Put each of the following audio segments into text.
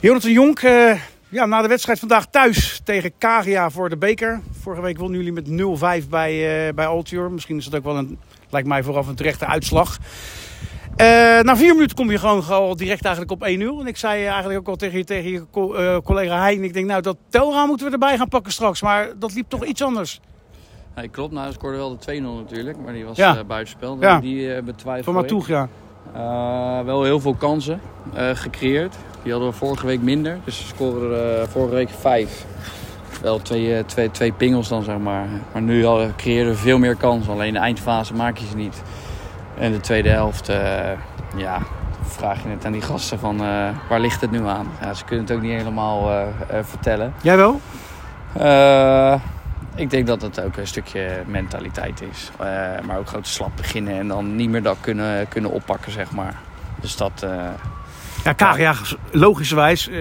Jonathan Jonk, eh, ja, na de wedstrijd vandaag thuis tegen Kagia voor de beker. Vorige week wonnen jullie met 0-5 bij, uh, bij Altior. Misschien is dat ook wel een, lijkt mij vooraf een terechte uitslag. Uh, na vier minuten kom je gewoon al direct eigenlijk op 1-0. En ik zei eigenlijk ook al tegen je, tegen je co collega Heijn. Ik denk nou dat telraam moeten we erbij gaan pakken straks. Maar dat liep toch iets anders. Nee, klopt, nou scoorde wel de 2-0 natuurlijk. Maar die was ja. buitenspel. Ja. Die betwijfeld. Van Matoeg, ja. Wel heel veel kansen gecreëerd. Die hadden we vorige week minder. Dus we scoren uh, vorige week vijf. Wel twee, twee, twee pingels dan, zeg maar. Maar nu creëren we veel meer kansen. Alleen de eindfase maak je ze niet. En de tweede helft, uh, ja, vraag je het aan die gasten van waar ligt het nu aan? Ja, ze kunnen het ook niet helemaal vertellen. Jij wel? Ik denk dat het ook een stukje mentaliteit is. maar ook gewoon te slap beginnen en dan niet meer dat kunnen, kunnen oppakken, zeg maar. Dus dat, ja, Kagia, logischerwijs, uh,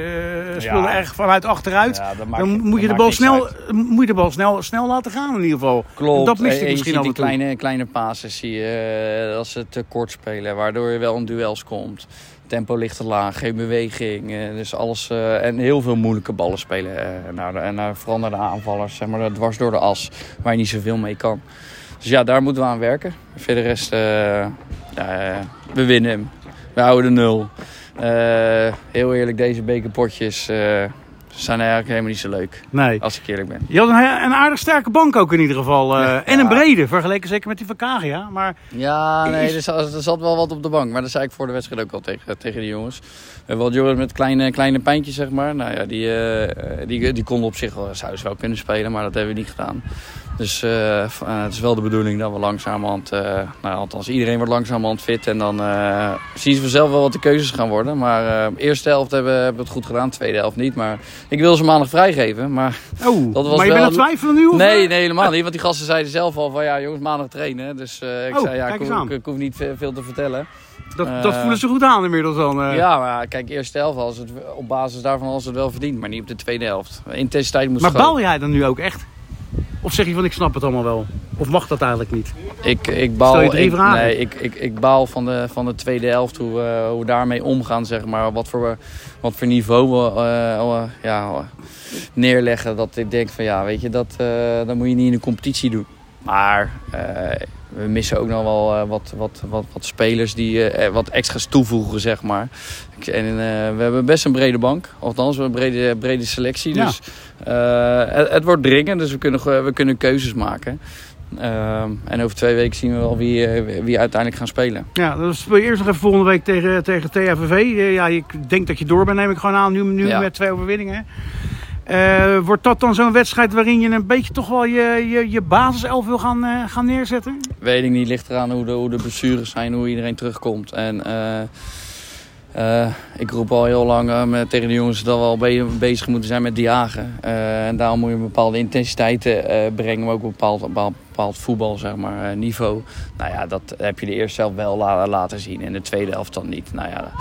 speelde ja. erg vanuit achteruit. Ja, dan moet je, de bal snel, moet je de bal snel, snel laten gaan in ieder geval. Klopt. Dat mist ik misschien al die kleine, kleine passes zie je uh, als ze te kort spelen. Waardoor je wel in duels komt. Tempo ligt te laag, geen beweging. Uh, dus alles, en heel veel moeilijke ballen spelen. naar naar, vooral naar de aanvallers, zeg maar, dwars door de as. Waar je niet zoveel mee kan. Dus ja, daar moeten we aan werken. Verder rest, we winnen hem. We houden de nul. Uh, heel eerlijk, deze bekerpotjes uh, zijn eigenlijk helemaal niet zo leuk. Nee. Als ik eerlijk ben. Je had een, een aardig sterke bank ook in ieder geval. Uh, ja. En een brede, vergeleken zeker met die van Kagia. Maar ja, nee, is... er, zat, er, zat, wel wat op de bank. Maar dat zei ik voor de wedstrijd ook al tegen, tegen de jongens. Uh, wat jongens met kleine, kleine pijntjes, zeg maar. Nou ja, die, die, die konden op zich wel, ze wel kunnen spelen, maar dat hebben we niet gedaan. Dus uh, het is wel de bedoeling dat we langzamerhand, uh, nou, althans iedereen wordt langzamerhand fit. En dan zien ze zelf wel wat de keuzes gaan worden. Maar de eerste helft hebben, hebben we het goed gedaan, tweede helft niet. Maar ik wil ze maandag vrijgeven. Maar, oh, dat was maar je wel... bent aan twijfelen nu? Of? Nee, nee, helemaal niet. Want die gasten zeiden zelf al van ja jongens, maandag trainen. Dus ik oh, zei ja, ik, ik, ik, hoef niet veel te vertellen. Dat, dat voelen ze goed aan inmiddels dan. Ja, maar kijk, eerste helft als het, op basis daarvan als het wel verdient. Maar niet op de tweede helft. Intensiteit moet Maar bouw jij dan nu ook echt? Of zeg je van ik snap het allemaal wel? Of mag dat eigenlijk niet? Ik, ik baal, Stel je drie ik, vragen? Nee, ik, ik, ik baal van de, van de tweede helft, hoe, uh, hoe we daarmee omgaan, zeg maar. Wat voor, wat voor niveau we uh, ja, neerleggen. Dat ik denk van ja, weet je, dat, uh, dat moet je niet in een competitie doen. Maar we missen ook nog wel uh, wat, wat, wat, wat spelers die uh, wat extra's toevoegen, zeg maar. En we hebben best een brede bank. Althans, een brede, brede selectie. Ja. Dus het, het, wordt dringend, dus we kunnen, we kunnen keuzes maken. Ehm, en over twee weken zien we wel wie, wie uiteindelijk gaan spelen. Ja, dan speel je eerst nog even volgende week tegen, tegen THVV. ja, ik denk dat je door bent, neem ik gewoon aan, nu, nu ja. met twee overwinningen. Uh, wordt dat dan zo'n wedstrijd waarin je een beetje toch wel je, je, je basiself wil gaan, uh, gaan neerzetten? Weet ik niet. Ligt eraan hoe de, hoe de blessures zijn, hoe iedereen terugkomt. En uh, ik roep al heel lang met, tegen de jongens dat we al be bezig moeten zijn met jagen. en daarom moet je een bepaalde intensiteit brengen, maar ook een bepaald, bepaald, voetbal, zeg maar, niveau. Nou ja, dat heb je de eerste helft wel la laten zien en de tweede helft dan niet. Nou ja,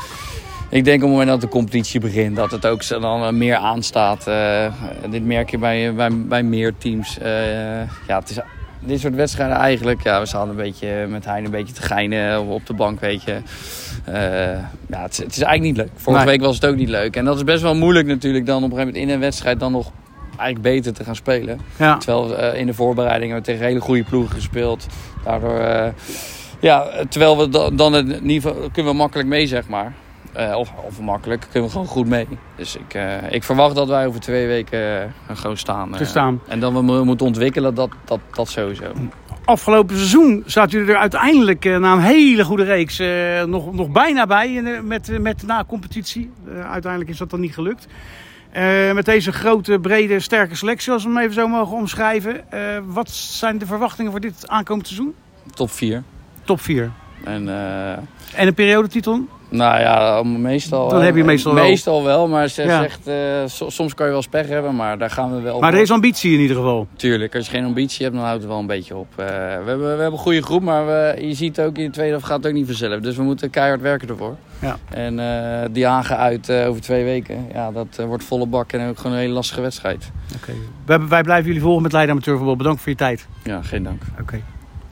ik denk op het moment dat de competitie begint, dat het ook dan meer aanstaat. Uh, dit merk je bij, bij, bij meer teams. Uh, ja, het is, dit soort wedstrijden eigenlijk, ja, we zaten een beetje met Hein een beetje te geinen op de bank, weet je. Uh, ja, het, het, is eigenlijk niet leuk. Vorige nee. week was het ook niet leuk. En dat is best wel moeilijk natuurlijk dan op een gegeven moment in een wedstrijd dan nog eigenlijk beter te gaan spelen. Ja. Terwijl in de voorbereidingen we tegen hele goede ploegen gespeeld. Daardoor, ja, terwijl we dan het niveau, kunnen we makkelijk mee, zeg maar. Uh, of, of makkelijk, kunnen we gewoon goed mee. Dus ik, uh, ik verwacht dat wij over twee weken uh, gewoon staan. staan. En dan we moeten ontwikkelen, dat, dat, dat sowieso. Afgelopen seizoen zaten jullie er uiteindelijk na een hele goede reeks nog, nog bijna bij met, met na competitie. uiteindelijk is dat dan niet gelukt. met deze grote, brede, sterke selectie, als we hem even zo mogen omschrijven. wat zijn de verwachtingen voor dit aankomend seizoen? Top 4. Top 4. En, en een periodetitel? Nou ja, meestal, Dan heb je meestal, meestal wel. maar ze ja. zegt, uh, soms kan je wel spech hebben, maar daar gaan we wel Maar er is ambitie in ieder geval. Tuurlijk, als je geen ambitie hebt, dan houdt het wel een beetje op. Uh, we, hebben, we hebben een goede groep, maar we, je ziet ook in de tweede helft gaat het ook niet vanzelf. Dus we moeten keihard werken ervoor. Ja. En uh, die aange uit over twee weken, ja, dat wordt volle bak en ook gewoon een hele lastige wedstrijd. Oké. Okay. Wij, wij blijven jullie volgen met Leiden Amateurvoetbal. Bedankt voor je tijd. Ja, geen dank. Oké.